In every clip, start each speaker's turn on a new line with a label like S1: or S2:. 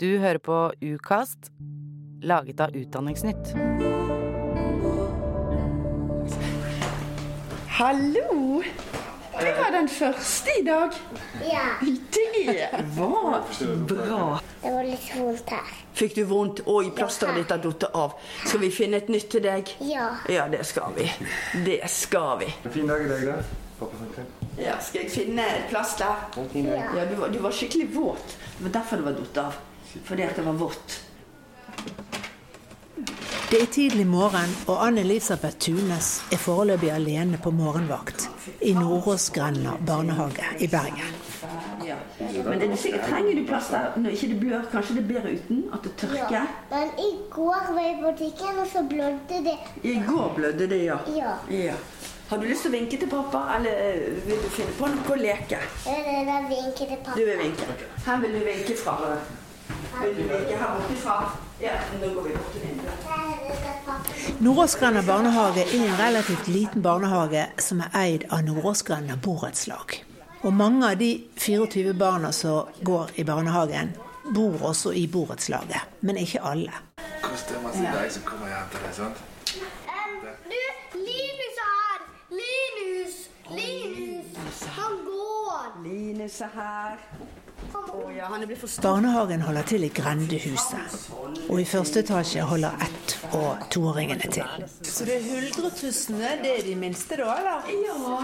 S1: Du hører på Ukast, laget av Utdanningsnytt.
S2: Hallo! Det var den første i dag.
S3: Ja,
S2: Det var bra.
S3: det var litt vondt her.
S2: Fikk du vondt? Oi, plasteret ditt har falt av. Skal vi finne et nytt til deg?
S3: Ja.
S2: Ja, det skal vi. Det skal vi.
S4: En fin dag i dag, da. Pappa.
S2: Ja, Skal jeg finne et plaster?
S4: Dag.
S2: Ja, du var, du var skikkelig våt. Det var derfor det var datt av. Fordi at det var vått.
S5: Det er tidlig morgen, og Anne-Elisabeth Tunes er foreløpig alene på morgenvakt i Nordåsgrenda barnehage i Bergen.
S2: Ja. Men det er sikkert trenger du plass der når ikke det blør. Kanskje det er bedre uten at det tørker? Ja.
S3: Men i går var jeg i butikken, og så blødde det.
S2: I går blødde det, ja.
S3: Ja.
S2: ja. Har du lyst til å vinke til pappa, eller eh, vil du finne på noe å leke?
S3: Jeg vil vinke til
S2: Du vil vinke. Her vil du vinke fra.
S5: Nordåsgrenda barnehage er en relativt liten barnehage som er eid av Nordåsgrenda borettslag. Og mange av de 24 barna som går i barnehagen, bor også i borettslaget. Men ikke alle.
S4: Kos deg masse deg som kommer og henter deg, sant?
S3: Du, Linus er her! Linus! Linus! Han går!
S2: Linus er her.
S5: Barnehagen holder til i grendehuset. Og i første etasje holder ett- og toåringene til. Så det er huldretussene, det er de minste da, eller?
S2: Ja.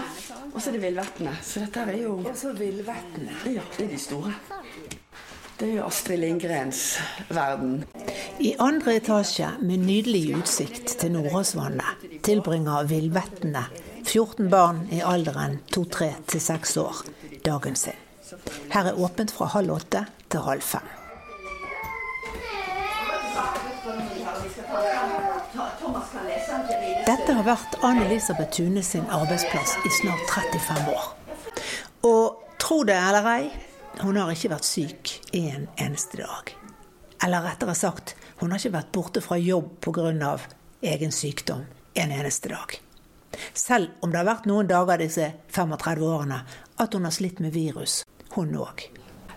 S2: Og så er det villvettene. Så dette er jo
S5: Og så villvettene.
S2: Ja, det er de store. Det er jo Astrid Lindgrens verden.
S5: I andre etasje, med nydelig utsikt til Nordåsvannet, tilbringer villvettene, 14 barn i alderen 2-3 til 6 år, dagen sin. Her er åpent fra halv åtte til halv fem. Dette har vært Anne-Elisabeth Tune sin arbeidsplass i snart 35 år. Og tro det eller ei, hun har ikke vært syk en eneste dag. Eller rettere sagt, hun har ikke vært borte fra jobb pga. egen sykdom en eneste dag. Selv om det har vært noen dager disse 35 årene at hun har slitt med virus, hun òg.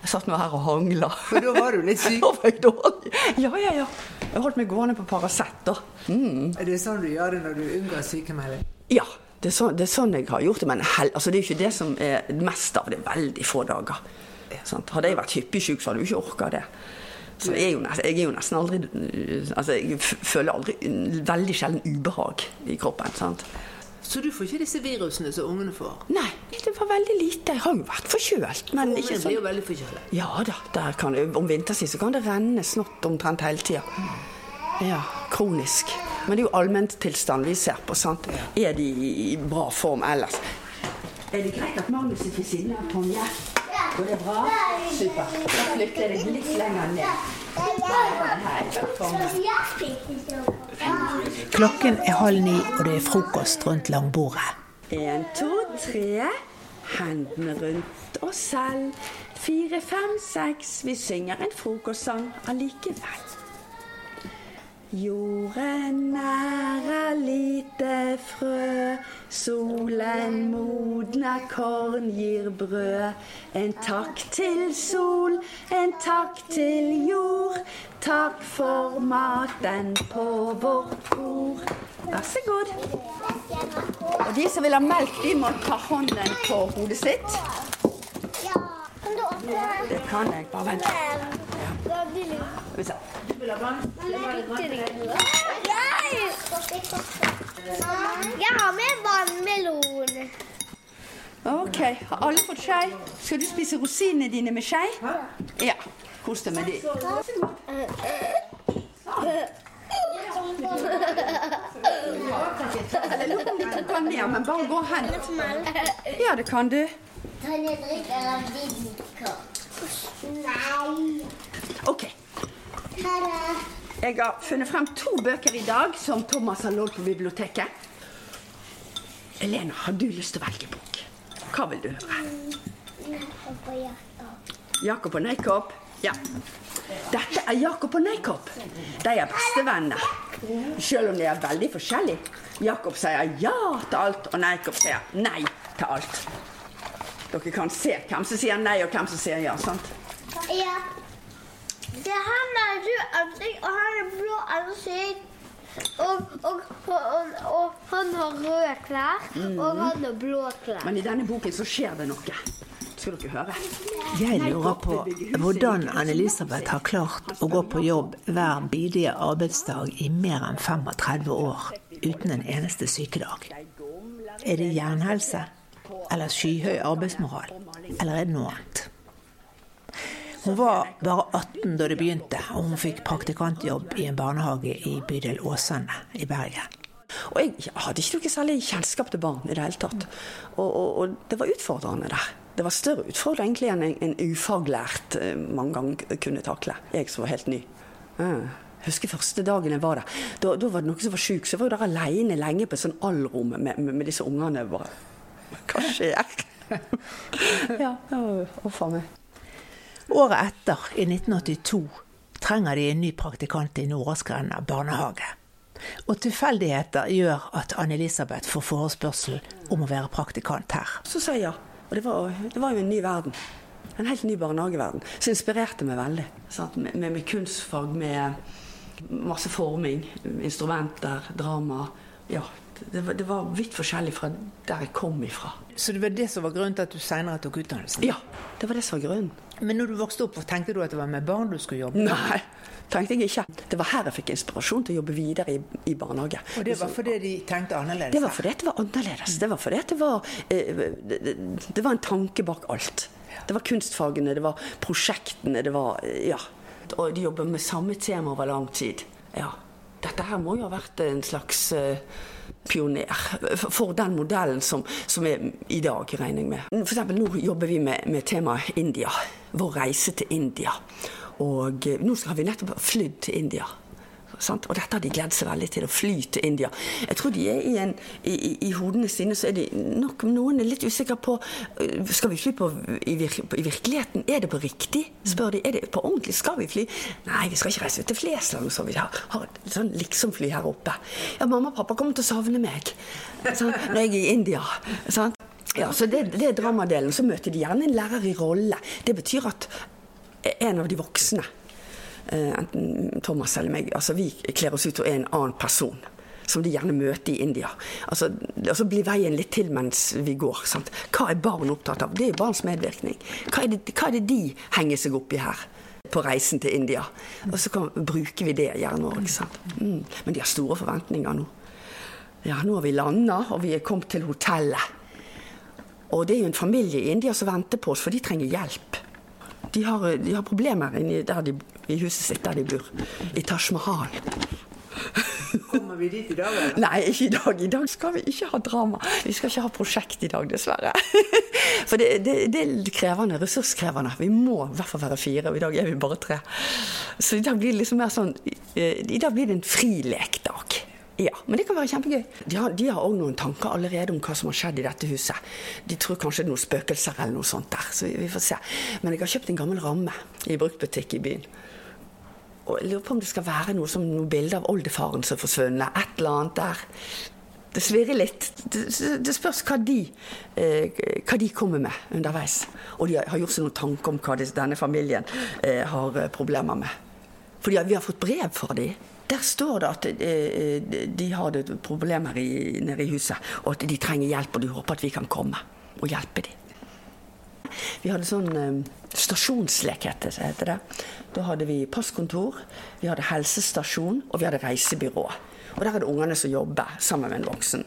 S2: Jeg satt nå her og hangla.
S5: For da var du litt syk?
S2: Da var jeg dårlig. Ja, ja, ja. Jeg holdt meg gående på Paracet, da. Mm.
S5: Er det sånn du gjør det når du unngår sykemelding?
S2: Ja, det er, sånn, det er sånn jeg har gjort det. Men hel, altså, det er ikke det som er mest av det. Veldig få dager. Sant? Hadde jeg vært hyppig syk, så hadde jo ikke orka det. Så jeg er, nesten, jeg er jo nesten aldri Altså, jeg føler aldri veldig sjelden ubehag i kroppen. sant?
S5: Så du får ikke disse virusene som ungene får?
S2: Nei, det var veldig lite. Jeg har jo vært forkjølt, men ikke
S5: Ungene
S2: sånn
S5: blir jo veldig forkjølet.
S2: Ja da, der kan, om vinterstid så kan det renne snott omtrent hele tida. Ja, kronisk. Men det er jo allmenntilstand vi ser på. sant? Er de i bra form ellers? Er det greit at Magnus sitter ved siden av Tonje? Går det bra? Supert. Da flytter jeg deg litt lenger ned.
S5: Klokken er halv ni, og det er frokost rundt langbordet.
S2: En, to, tre. Hendene rundt oss selv. Fire, fem, seks. Vi synger en frokostsang allikevel. Jorden er av lite frø, solen modner, korn gir brød. En takk til sol, en takk til jord. Takk for maten på vårt bord. Vær så god. Og de som vil ha melk, de må ta hånden på hodet sitt.
S3: Ja?
S2: Det kan jeg. Bare vent.
S3: Veldig Jeg har med vannmelon.
S2: Ok, Har alle fått skje? Skal du spise rosinene dine med skje? Ja. Kos deg med de. Ned, men bare gå hen. Ja, det kan du.
S3: Kan jeg drikke av vodka? Nei.
S2: Jeg har funnet frem to bøker i dag som Thomas har lånt på biblioteket. Elena, har du lyst til å velge bok? Hva vil du høre?
S3: Jakob og Jakob.
S2: Jakob og Neikopp? Ja. Dette er Jakob og Neikopp. De er bestevenner. Selv om de er veldig forskjellige. Jakob sier ja til alt, og Neikopp sier nei til alt. Dere kan se hvem som sier nei, og hvem som sier ja. sant?
S3: Ja. Det han har rød ansikt, og han har blå ansikt. Og, og, og, og, han har røde klær, og han har blå klær.
S2: Men i denne boken så skjer det noe. Skal dere høre?
S5: Jeg lurer på hvordan Anne-Elisabeth har klart å gå på jobb hver bidige arbeidsdag i mer enn 35 år uten en eneste sykedag. Er det jernhelse? Eller skyhøy arbeidsmoral? Eller er det noe annet? Hun var bare 18 da det begynte, og hun fikk praktikantjobb i en barnehage i bydel Åsane i Bergen.
S2: Og jeg hadde ikke noe særlig kjennskap til barn i det hele tatt. Og, og, og det var utfordrende der. Det var større utfordring egentlig enn en, en ufaglært eh, mange ganger kunne takle. Jeg som var helt ny. Jeg husker første dagen jeg var der. Da, da var det noen som var sjuk, så jeg var jeg der alene lenge på et sånn allrom med, med, med disse ungene. Bare, Hva skjer? ja, uff a meg.
S5: Året etter, i 1982, trenger de en ny praktikant i Nordåsgrenda barnehage. Og tilfeldigheter gjør at Anne-Elisabeth får forespørsel om å være praktikant her.
S2: Så sa jeg ja. Og det var, det var jo en ny verden. En helt ny barnehageverden. Så inspirerte meg veldig. Med, med, med kunstfag, med masse forming, instrumenter, drama. Ja, det var, det var vidt forskjellig fra der jeg kom ifra.
S5: Så det var det som var grunnen til at du senere tok utdannelsen?
S2: Ja, det var det som var grunnen.
S5: Men når du vokste opp, tenkte du at det var med barn du skulle jobbe?
S2: Nei, tenkte jeg ikke. Det var her jeg fikk inspirasjon til å jobbe videre i, i barnehage.
S5: Og det var fordi de tenkte annerledes?
S2: Det var fordi det var annerledes. Det var fordi det var, eh, det, det var en tanke bak alt. Det var kunstfagene, det var prosjektene, det var Ja. Og de jobber med samme tema over lang tid. Ja. Dette her må jo ha vært en slags uh, pioner for den modellen som, som, er i dag, regner jeg med. Eksempel, nå jobber vi med, med temaet India. Vår reise til India. Og uh, nå har vi nettopp flydd til India. Sant? Og dette har de gledd seg veldig til, å fly til India. Jeg tror de er i, en, i, i, i hodene sine så er de nok noen er litt usikre på Skal vi fly på, i, vir, i, virkeligheten? Er det på riktig? spør de. Er det på ordentlig? Skal vi fly? Nei, vi skal ikke reise ut til Flesland. Så vi har, har et sånn liksom-fly her oppe. Ja, mamma og pappa kommer til å savne meg sånn, når jeg er i India. Sant? Ja, så det, det er dramadelen. Så møter de gjerne en lærer i rolle. Det betyr at en av de voksne enten Thomas eller meg, altså vi kler oss ut og er en annen person. Som de gjerne møter i India. Altså, altså blir veien litt til mens vi går. Sant? Hva er barn opptatt av? Det er barns medvirkning. Hva er, det, hva er det de henger seg opp i her? På reisen til India. Og så kan, bruker vi det gjerne òg. Mm. Men de har store forventninger nå. Ja, nå har vi landa, og vi er kommet til hotellet. Og det er jo en familie i India som venter på oss, for de trenger hjelp. De har, de har problemer de, i huset sitt der de bor. I Taj Mahal.
S5: Kommer vi dit i dag? Eller?
S2: Nei, ikke i dag. I dag skal vi ikke ha drama. Vi skal ikke ha prosjekt i dag, dessverre. For det, det, det er krevende, ressurskrevende. Vi må i hvert fall være fire, og i dag er vi bare tre. Så i dag blir det liksom mer sånn I dag blir det en frilekdag. Ja, men det kan være kjempegøy. De har òg noen tanker allerede om hva som har skjedd i dette huset. De tror kanskje det er noen spøkelser eller noe sånt der, så vi får se. Men jeg har kjøpt en gammel ramme i bruktbutikk i byen. Og jeg lurer på om det skal være noe som noen bilder av oldefaren som er forsvunnet. Et eller annet der. Det svirrer litt. Det, spørs hva de, eh, hva de, kommer med underveis. Og de har gjort seg noen tanker om hva denne familien eh, har problemer med. For vi har fått brev fra dem. Der står det at de har problemer problemer nede i huset, og at de trenger hjelp, og de håper at vi kan komme og hjelpe dem. Vi hadde sånn stasjonslek, heter det. Da hadde vi passkontor, vi hadde helsestasjon, og vi hadde reisebyrå. Og der er det ungene som jobber sammen med en voksen.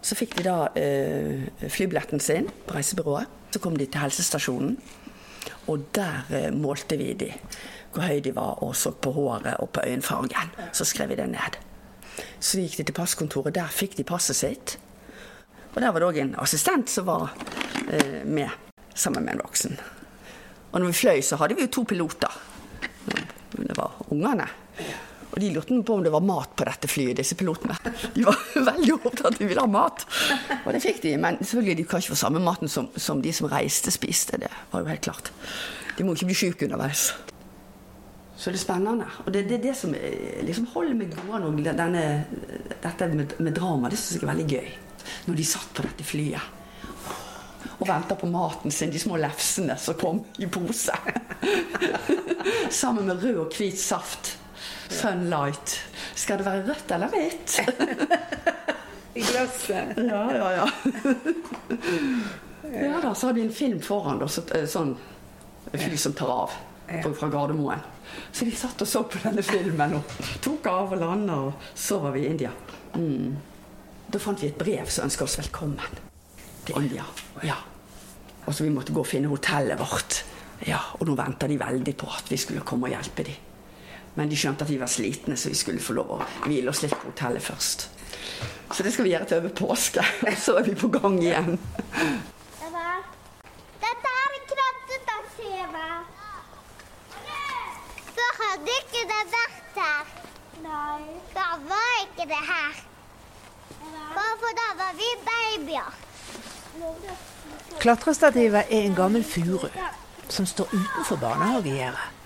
S2: Så fikk de da eh, flybilletten sin på reisebyrået. Så kom de til helsestasjonen, og der eh, målte vi de hvor høy de var, og så på håret og på øyenfargen. Så skrev vi det ned. Så gikk de til passkontoret. Der fikk de passet sitt. Og der var det òg en assistent som var eh, med, sammen med en voksen. Og når vi fløy, så hadde vi jo to piloter. Det var ungene. Og de lurte på om det var mat på dette flyet, disse pilotene. De var veldig opptatt av at de ville ha mat. Og det fikk de, men selvfølgelig de kan ikke få samme maten som, som de som reiste, spiste. Det var jo helt klart. De må ikke bli syke underveis. Så det er spennende. Og det er det, det, som liksom holder meg gående. Denne, dette med, med drama, det syns jeg er veldig gøy. Når de satt på dette flyet. og venta på maten sin, de små lefsene som kom i pose. Sammen med rød og hvit saft. Sunlight. Skal det være rødt eller hvitt?
S5: I glasset.
S2: Ja, ja, ja. Ja da, så hadde vi en film foran da. Så, sånn fly som tar av på- fra Gardermoen. Så vi satt og så på denne filmen og tok av og landa, og så var vi i India. Mm. Da fant vi et brev som ønska oss velkommen til India. Ja. Og så vi måtte gå og finne hotellet vårt. Ja, Og nå venta de veldig på at vi skulle komme og hjelpe dem. Men de skjønte at vi var slitne, så vi skulle få lov å hvile oss litt på hotellet først. Så det skal vi gjøre til over påske. Så er vi på gang igjen.
S3: Dette er en kransetaksive. Da hadde ikke det vært her. Nei. Da var ikke det her. Bare for da var vi babyer.
S5: Klatrestativet er en gammel furu som står utenfor barnehagegjerdet.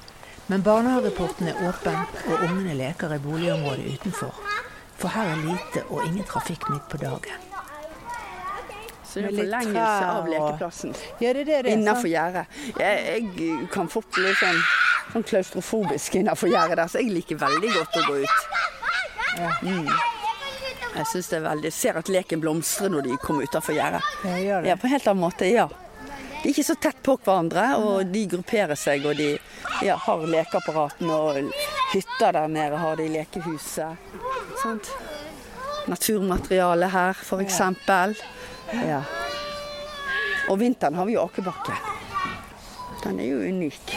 S5: Men barnehageporten er åpen, og ungene leker i boligområdet utenfor. For her er lite og ingen trafikk midt på dagen.
S2: Så det er forlengelse av lekeplassen.
S5: Ja, det det det.
S2: Innafor gjerdet. Jeg, jeg kan fort bli sånn, sånn klaustrofobisk innafor gjerdet der, så jeg liker veldig godt å gå ut. Mm. Jeg synes det er veldig, ser at leken blomstrer når de kommer utafor gjerdet.
S5: Ja.
S2: Ja, på en helt annen måte, ja. De er ikke så tett på hverandre, og de grupperer seg, og de ja, har lekeapparatene og hytter der nede har de lekehuset. Sant? Naturmateriale her, eksempel. Ja. Og vinteren har vi jo akebakke. Den er jo unik.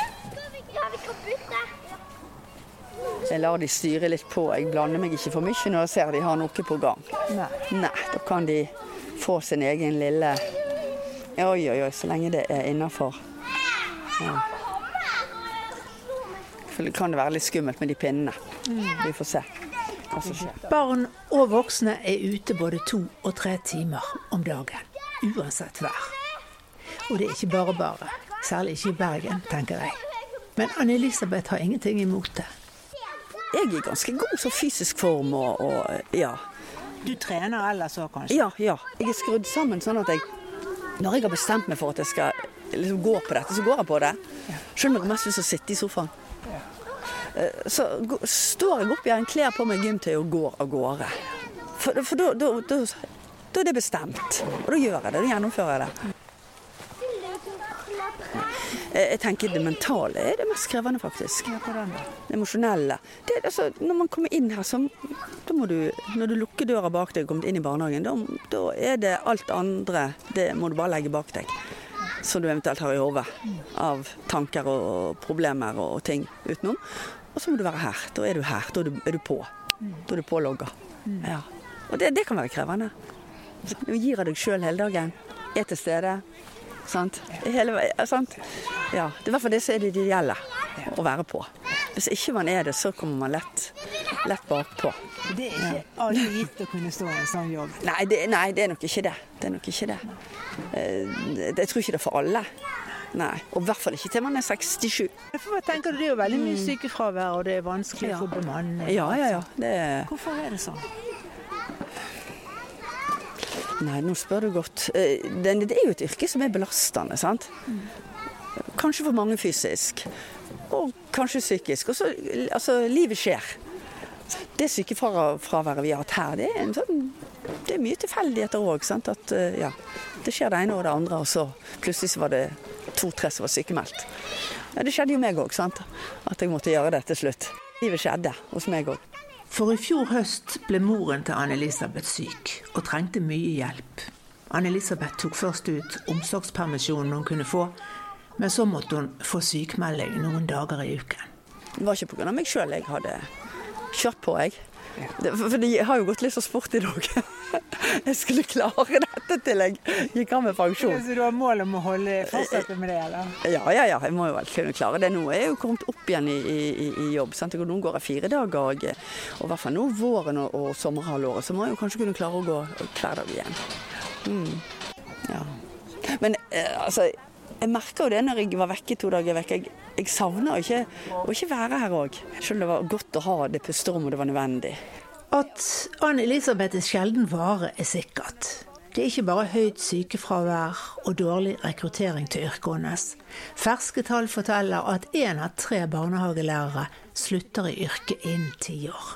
S2: Jeg lar de styre litt på. Jeg blander meg ikke for mye når jeg ser de har noe på gang.
S5: Nei.
S2: Nei, da kan de få sin egen lille Oi, oi, oi, så lenge det er innafor. Ja. For det kan det være litt skummelt med de pinnene. Vi får se hva som skjer.
S5: Barn og voksne er ute både to og tre timer om dagen, uansett vær. Og det er ikke bare bare. Særlig ikke i Bergen, tenker jeg. Men Anne-Elisabeth har ingenting imot det.
S2: Jeg er ganske god som fysisk form og, og ja.
S5: Du trener ellers òg, kanskje?
S2: Ja, ja. Jeg er skrudd sammen sånn at jeg Når jeg har bestemt meg for at jeg skal liksom, gå på dette, så går jeg på det. Selv om jeg mest lyst til å sitte i sofaen. Eh, Så står jeg opp igjen, kler på meg gymtøy og går av gårde. For, for da, da, da, da er det bestemt. Og da gjør jeg det. Da gjennomfører jeg det. Eh, Jeg tenker Det mentale er det mest krevende, faktisk. Det emosjonelle. Det, altså, når man kommer inn her, så da må du, når du lukker døra bak deg og kommet inn i barnehagen, da, da er det alt andre Det må du bare legge bak deg. Som du eventuelt har i hodet av tanker og problemer og ting utenom. Og så må du være her. Da er du her. Da er du, er du på. Da er du pålogga. Ja. Og det, det kan være krevende. Du gir av deg sjøl hele dagen. Er til stede. Sant? Hele, sant? Ja, det i hvert fall det som er det ideelle å være på. Hvis ikke man er det, så kommer man lett, lett bakpå.
S5: Det er ikke alle gitt å kunne stå i en sånn jobb.
S2: Nei det, nei, det er nok ikke det. Det er nok ikke. Eh, det- Jeg tror ikke det er for alle. Nei. Og i hvert fall ikke til man er 67.
S5: For hva tenker du, Det er jo veldig mye sykefravær, og det er vanskelig å få bemanning.
S2: Ja, ja, ja. Det er
S5: Hvorfor er det sånn?
S2: Nei, nå spør du godt. Eh, Det, er jo et yrke som er belastende, sant. Kanskje for mange fysisk, og kanskje psykisk. Også, altså, livet skjer. Det sykefraværet vi har hatt her, det er, en sånn, det er mye tilfeldigheter òg. Eh, ja, det skjer det ene og det andre, og så plutselig var det to-tre som var sykemeldt. Ja, det skjedde jo meg òg, sant. At jeg måtte gjøre det til slutt. Livet skjedde hos meg òg.
S5: For i fjor høst ble moren til Anne-Elisabeth syk og trengte mye hjelp. Anne-Elisabeth tok først ut omsorgspermisjonen hun kunne få, men så måtte hun få sykemelding noen dager i uken.
S2: Det var ikke pga. meg sjøl jeg hadde kjørt på, jeg. For det har jo gått litt så sport i dag. Jeg skulle klare dette til jeg gikk av med pensjon.
S5: Så du har mål om å holde, fortsette med det, eller?
S2: Ja, ja, ja, jeg må jo vel kunne klare det. Nå er jeg jo kommet opp igjen i, i, i jobb. Sant? Nå går jeg fire dager, og, og i hvert fall nå våren og, og sommerhalvåret, så må jeg jo kanskje kunne klare å gå hver dag igjen. Mm. Ja. Men eh, altså jeg merka jo det når jeg var vekke to dager vekk. Jeg, jeg savna ikke å ikke være her òg. Selv om det var godt å ha det pusterommet det var nødvendig.
S5: At Anne-Elisabeth er sjelden vare, er sikkert. Det er ikke bare høyt sykefravær og dårlig rekruttering til yrket hennes. Ferske tall forteller at én av tre barnehagelærere slutter i yrket innen ti år.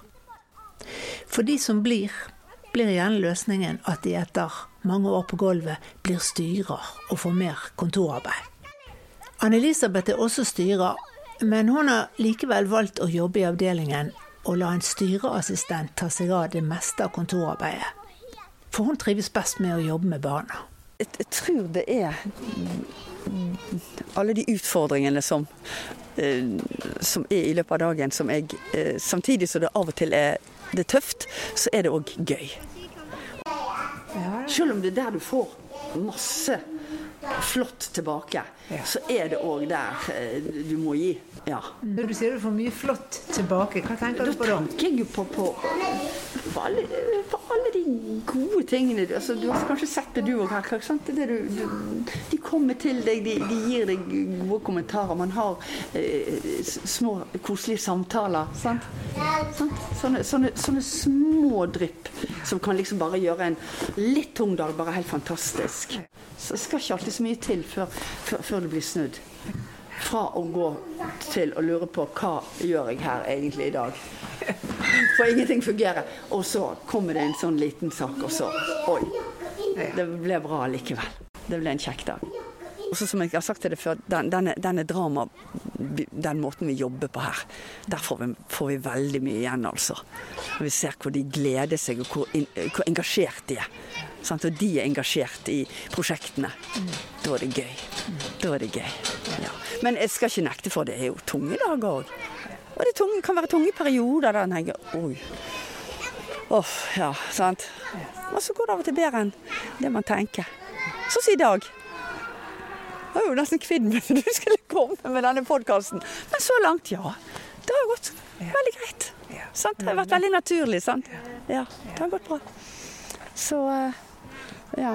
S5: For de som blir, blir igjen løsningen at de etter mange år på gulvet blir styrer og får mer kontorarbeid. Anne-Elisabeth er også styrer, men hun har likevel valgt å jobbe i avdelingen og la en styreassistent ta seg av det meste av kontorarbeidet. For hun trives best med å jobbe med barna.
S2: Jeg, jeg tror det er alle de utfordringene som, eh, som er i løpet av dagen, som jeg eh, Samtidig som det av og til er det er tøft, så er det òg gøy. Selv om det er der du får masse flott tilbake, så er det òg der eh, du må gi. Ja.
S5: Når du sier du får mye flott tilbake, hva tenker
S2: Da
S5: du på da?
S2: tenker jeg på, på, på, alle, for alle de gode tingene. Altså, du har kanskje sett det du òg her. De kommer til deg, de, de gir deg gode kommentarer. Man har eh, små, koselige samtaler. Sant? Sant? Sånne, sånne, sånne små drypp som kan liksom bare gjøre en litt tung dag bare helt fantastisk. Så det skal ikke alltid så mye til før, før, før det blir snudd. Fra å gå til å lure på hva gjør jeg her egentlig i dag. For ingenting fungerer. Og så kommer det en sånn liten sak, og så Oi. Det ble bra likevel. Det ble en kjekk dag. Og så som jeg har sagt til deg før, den, denne, denne drama, den måten vi jobber på her, der får vi, får vi veldig mye igjen, altså. Og vi ser hvor de gleder seg, og hvor, in, hvor engasjert de er. Sant? Og de er engasjert i prosjektene. Da er det gøy. Da er det gøy. Ja. Men jeg skal ikke nekte for det er jo tunge dager òg. Og det tunge, kan være tunge perioder der en tenker oi. Åh, ja, sant. Og så går det av og til bedre enn det man tenker. Sånn som i dag. Jeg var jo nesten kvidd meg for du skulle komme med denne podkasten. Men så langt, ja. Det har gått veldig greit. Sant? Det har vært veldig naturlig. sant? Ja, det har gått bra. Så eh, ja.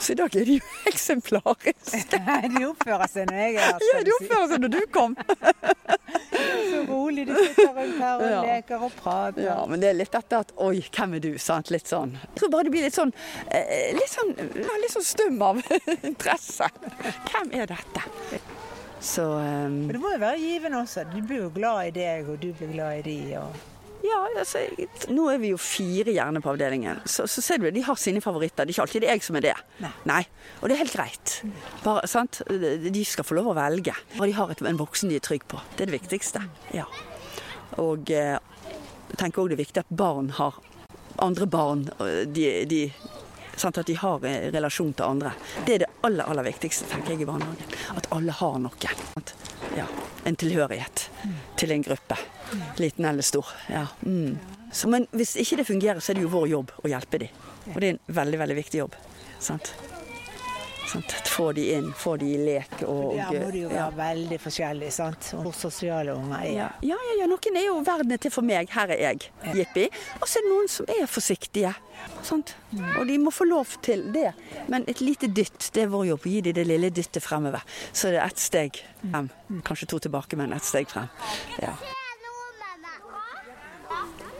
S2: Så i dag er de jo eksemplariske.
S5: De oppfører seg når jeg er her.
S2: Ja, de oppfører seg når du kom.
S5: så rolig. De sitter rundt her og
S2: Ja.
S5: leker og prater.
S2: Ja, men det er litt dette at Oi, hvem er du? sant? Litt sånn. Jeg tror bare det blir litt sånn eh, Litt sånn, litt sånn stum av interesse. Hvem er dette? Så um...
S5: Men det må jo være givende også. De blir jo glad i deg, og du blir glad i de. Og...
S2: Ja, altså, nå er vi jo fire gjerne på avdelingen. Så, så ser du, de har sine favoritter. Det er ikke alltid det er jeg som er det.
S5: Nei.
S2: Og det er helt greit. Bare, sant? De skal få lov å velge. Og de har et, en voksen de er trygg på. Det er det viktigste. Ja. Og eh, jeg tenker òg det er viktig at barn har andre barn. De, de, sant? At de har en relasjon til andre. Det er det aller, aller viktigste, tenker jeg, i barnehagen. At alle har noe. Sant? Ja, en tilhørighet til en gruppe. Liten eller stor. Ja. Mm. Så, men hvis ikke det fungerer, så er det jo vår jobb å hjelpe dem. Og det er en veldig, veldig viktig jobb. Sant? Sant? Få de inn, få de i lek og
S5: Der må de jo være
S2: ja.
S5: veldig forskjellige, sant. Og hvor sosiale unger er.
S2: Ja, ja, ja, ja, noen er jo verden er til for meg, her er jeg, jippi. Og så er det noen som er forsiktige. Sant? Og de må få lov til det. Men et lite dytt, det er vår jobb. Gi dem det lille dyttet fremover. Så det er ett steg frem. Kanskje to tilbake, men ett steg frem. Ja.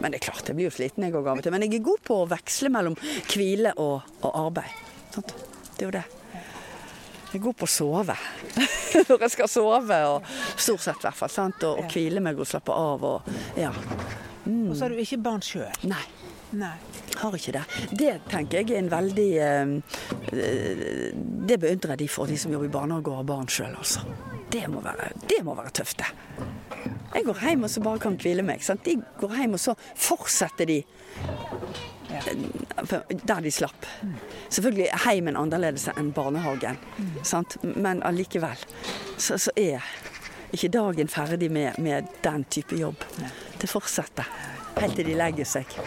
S2: Men det er klart, jeg blir jo sliten jeg òg av og til. Men jeg er god på å veksle mellom hvile og, og arbeid. Sant? Det er jo det. Jeg er god på å sove. Når jeg skal sove, og stort sett i hvert fall. Sant? Og, og hvile meg og slappe av. Og, ja.
S5: Og så har du ikke barn sjøl.
S2: Nei,
S5: Nei.
S2: har ikke det. Det tenker jeg er en veldig eh, eh, Det beundrer jeg de for, de som jobber i barnehage og har barn sjøl, altså. Det må, være, det må være tøft, det. Jeg går hjem og så bare kan hvile meg. Sant? De går hjem, og så fortsetter de eh, der de slapp. Selvfølgelig er heimen annerledes enn barnehagen, sant? men allikevel så, så er ikke dagen ferdig med, med den type jobb. Det fortsetter helt til de legger seg.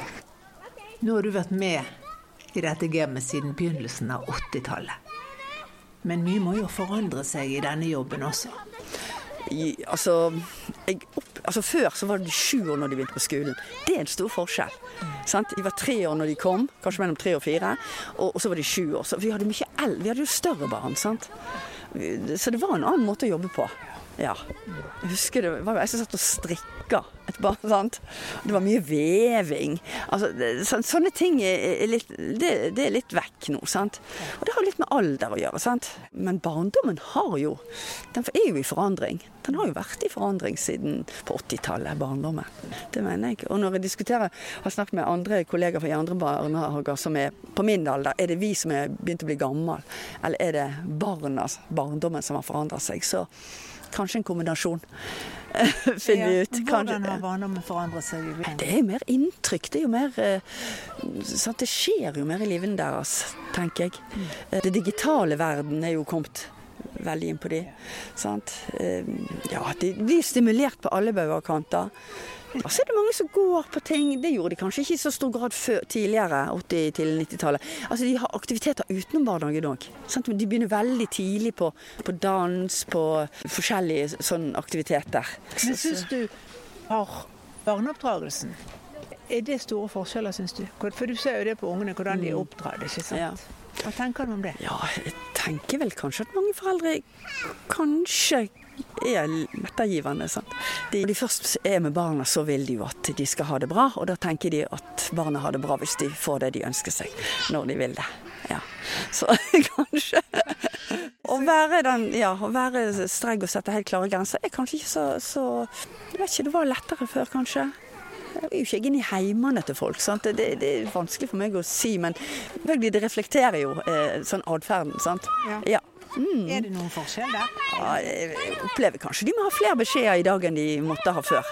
S5: Nå har du vært med i dette gamet siden begynnelsen av 80-tallet. Men mye må jo forandre seg i denne jobben også.
S2: Altså, jeg opp, altså Før så var de sju år når de begynte på skolen. Det er en stor forskjell. Sant? De var tre år når de kom, kanskje mellom tre og fire. Og, og så var de sju år. Så vi hadde mye el vi hadde jo større barn. sant? Så det var en annen måte å jobbe på. Ja. Jeg husker det var jeg som satt og strikka et barn. sant? Det var mye veving. Altså, så, sånne ting er litt, det, det, er litt vekk nå. sant? Og det har litt med alder å gjøre. sant? Men barndommen har jo Den er jo i forandring. Den har jo vært i forandring siden på 80-tallet, barndommen. Det mener jeg. Og når jeg diskuterer, har snakket med andre kollegaer fra andre barnehager som er på min alder, er det vi som er begynt å bli gammel, eller er det barnas, barndommen, som har forandret seg? Så kanskje en kombinasjon. Finner vi ut.
S5: Hvordan har barndommen forandret seg?
S2: Det er jo mer inntrykk. Det er jo mer sant? Det skjer jo mer i livene deres, tenker jeg. Det digitale verden er jo kommet veldig inn på de. Sant? Ja, de blir stimulert på alle bauger og kanter. Og så er det mange som går på ting. Det gjorde de kanskje ikke i så stor grad før, tidligere, 80- til 90-tallet. Altså, de har aktiviteter utenom barnehagen òg. De begynner veldig tidlig på, på dans, på forskjellige sånne aktiviteter.
S5: Men syns du har barneoppdragelsen Er det store forskjeller, syns du? For du ser jo det på ungene, hvordan de er oppdratt. ikke sant?
S2: Ja.
S5: Hva tenker du om det?
S2: Ja, jeg tenker vel kanskje at mange foreldre kanskje er ettergivende. Sant? De, de først er med barna, så vil de jo at de skal ha det bra. Og da tenker de at barna har det bra hvis de får det de ønsker seg, når de vil det. Ja. Så kanskje Å være, den, ja, å være streng og sette helt klare grenser er kanskje ikke så, så Jeg vet ikke, det var lettere før, kanskje. Jeg er jo ikke inn i heimene til folk. sant? Det, det, er vanskelig for meg å si, men det reflekterer jo eh, sånn atferden. sant?
S5: Ja.
S2: Ja. Mm.
S5: Er det noen forskjell der?
S2: Ja, jeg opplever kanskje de må ha flere beskjeder i dag enn de måtte ha før.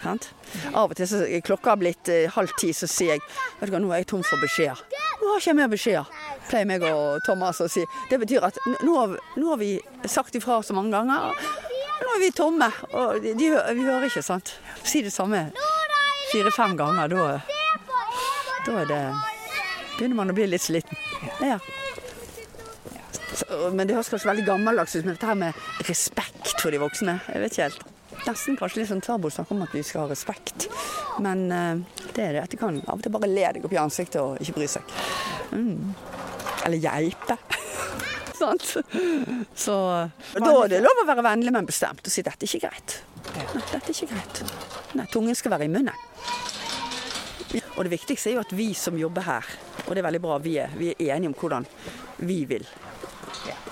S2: Sant? Av og til så klokka har blitt eh, halv ti, så sier jeg vet du hva, nå er jeg tom for beskjeder. Nå har ikke jeg mer beskjeder, pleier meg og Thomas å si. Det betyr at nå har, nå har vi sagt ifra så mange ganger. Nå er vi tomme, og de, de, vi hører ikke, sant. Si det samme fire-fem ganger, da, da er det begynner man å bli litt sliten. Ja. Så, men det høres kanskje veldig gammeldags ut, men dette her med respekt for de voksne, jeg vet ikke helt. Nesten kanskje litt sånn tabu å snakke om at vi skal ha respekt. Men eh, det er det. At de kan av og til bare le deg opp i ansiktet og ikke bry seg. Mm. Eller geipe. Sant? Så da er det lov å være vennlig, men bestemt og si dette er ikke greit. Nei, dette er ikke greit. Nei, tungen skal være i munnen. Og det viktigste er jo at vi som jobber her, og det er veldig bra, vi er, vi er enige om hvordan vi vil.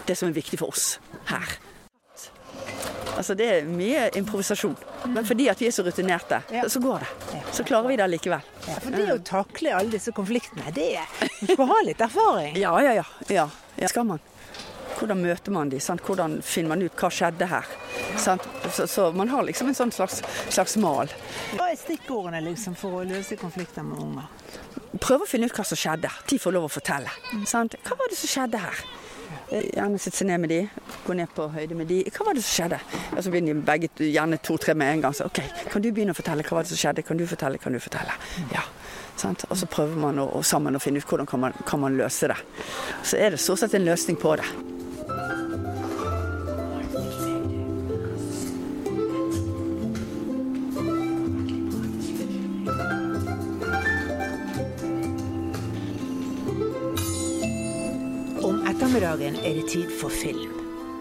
S2: Det som er viktig for oss her. Altså Det er mye improvisasjon. Men fordi at vi er så rutinerte, så går det. Så klarer vi det likevel.
S5: Ja, for det å takle alle disse konfliktene, det er Du skal ha litt erfaring.
S2: Ja, ja, ja. ja. ja. Skal man. Hvordan møter man de? Sant? Hvordan finner man ut hva skjedde her? Sant? Så, så man har liksom en sånn slags, slags mal.
S5: Hva er stikkordene liksom for å løse konflikter med unger?
S2: Prøve å finne ut hva som skjedde. De får lov å fortelle. Sant? Hva var det som skjedde her? Gjerne sitte seg ned med de, gå ned på høyde med de. Hva var det som skjedde? Og så begynner de begge gjerne to-tre med en gang. Så OK, kan du begynne å fortelle? Hva var det som skjedde? Kan du fortelle? Kan du fortelle? Ja. Sant? Og så prøver man å, å sammen å finne ut hvordan kan man, kan man løse det. Så er det stort sett en løsning på det.
S5: Er det tid for film.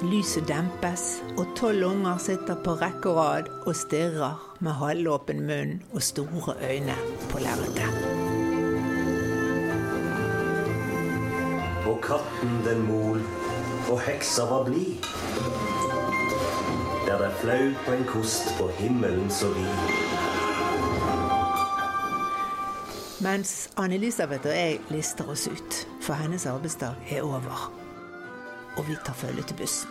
S5: Lyset dempes, og tolv unger sitter på rekke og rad og stirrer med halvåpen munn og store øyne på lerretet.
S6: Og katten den mol, og heksa var blid. Der det flaut på en kost på himmelen så vid.
S5: Mens Anne-Elisabeth og jeg lister oss ut, for hennes arbeidsdag er over. Og vi tar følge til bussen.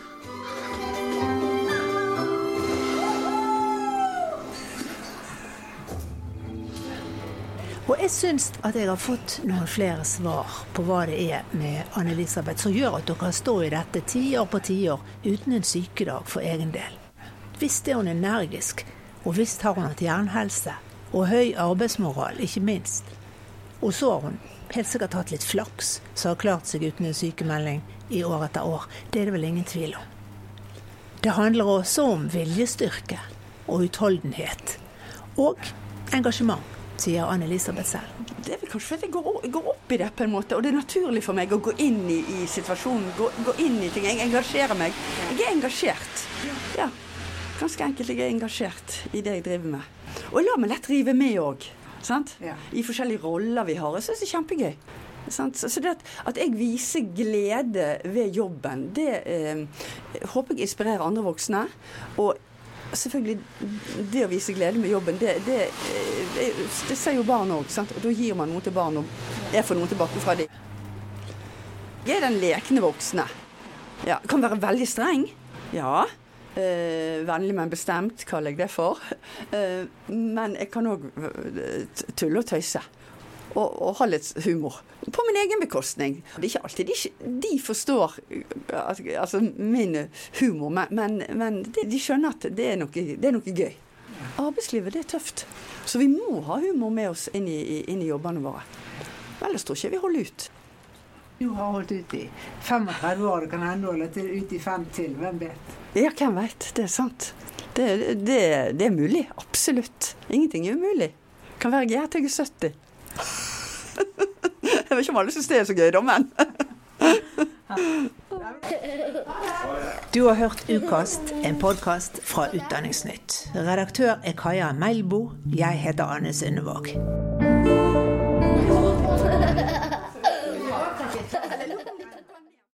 S5: Og jeg syns at jeg har fått noen flere svar på hva det er med Anne-Elisabeth som gjør at dere står i dette tiår på tiår uten en sykedag for egen del. Visst er hun energisk, og visst har hun hatt jernhelse. Og høy arbeidsmoral, ikke minst. Og så har hun helt sikkert hatt litt flaks, som har klart seg uten en sykemelding i år etter år. Det er det vel ingen tvil om. Det handler også om viljestyrke og utholdenhet. Og engasjement, sier Anne-Elisabeth selv.
S2: Det er vel kanskje fordi jeg går, går opp i det på en måte, og det er naturlig for meg å gå inn i, i situasjonen. Gå, gå inn i ting. Jeg engasjerer meg. Jeg er engasjert. Ja. Ganske enkelt. Jeg er engasjert i det jeg driver med. Og la meg lett rive med òg.
S5: Ja.
S2: I forskjellige roller vi har. Jeg syns det er kjempegøy. Så så det at, at jeg viser glede ved jobben, det eh, håper jeg inspirerer andre voksne. Og selvfølgelig, det å vise glede med jobben, det, det, eh, det, det ser jo barn òg. Og da gir man noe til barn, og jeg får noe tilbake fra dem. Jeg er den lekne voksne. Ja, kan være veldig streng. Ja. Eh, vennlig, men bestemt, kaller jeg det for. Eh, men jeg kan òg tulle og tøyse. Og, og ha litt humor. På min egen bekostning. Det er ikke alltid de, de forstår altså, min humor, men, men, men de, de skjønner at det er, noe, det er noe gøy. Arbeidslivet det er tøft. Så vi må ha humor med oss inn i, inn i jobbene våre. Ellers tror ikke vi holder ut.
S5: Du har holdt ut i 35 år, det kan hende du holder ut i fem til. Hvem vet?
S2: Ja, hvem veit. Det er sant. Det, det, det er mulig. Absolutt. Ingenting er umulig. Kan være til jeg er 70. Jeg vet ikke om alle syns det er så gøy, da, men
S5: Du har hørt Ukast, en podkast fra Utdanningsnytt. Redaktør er Kaja Melbo. Jeg heter Anne Sundevåg.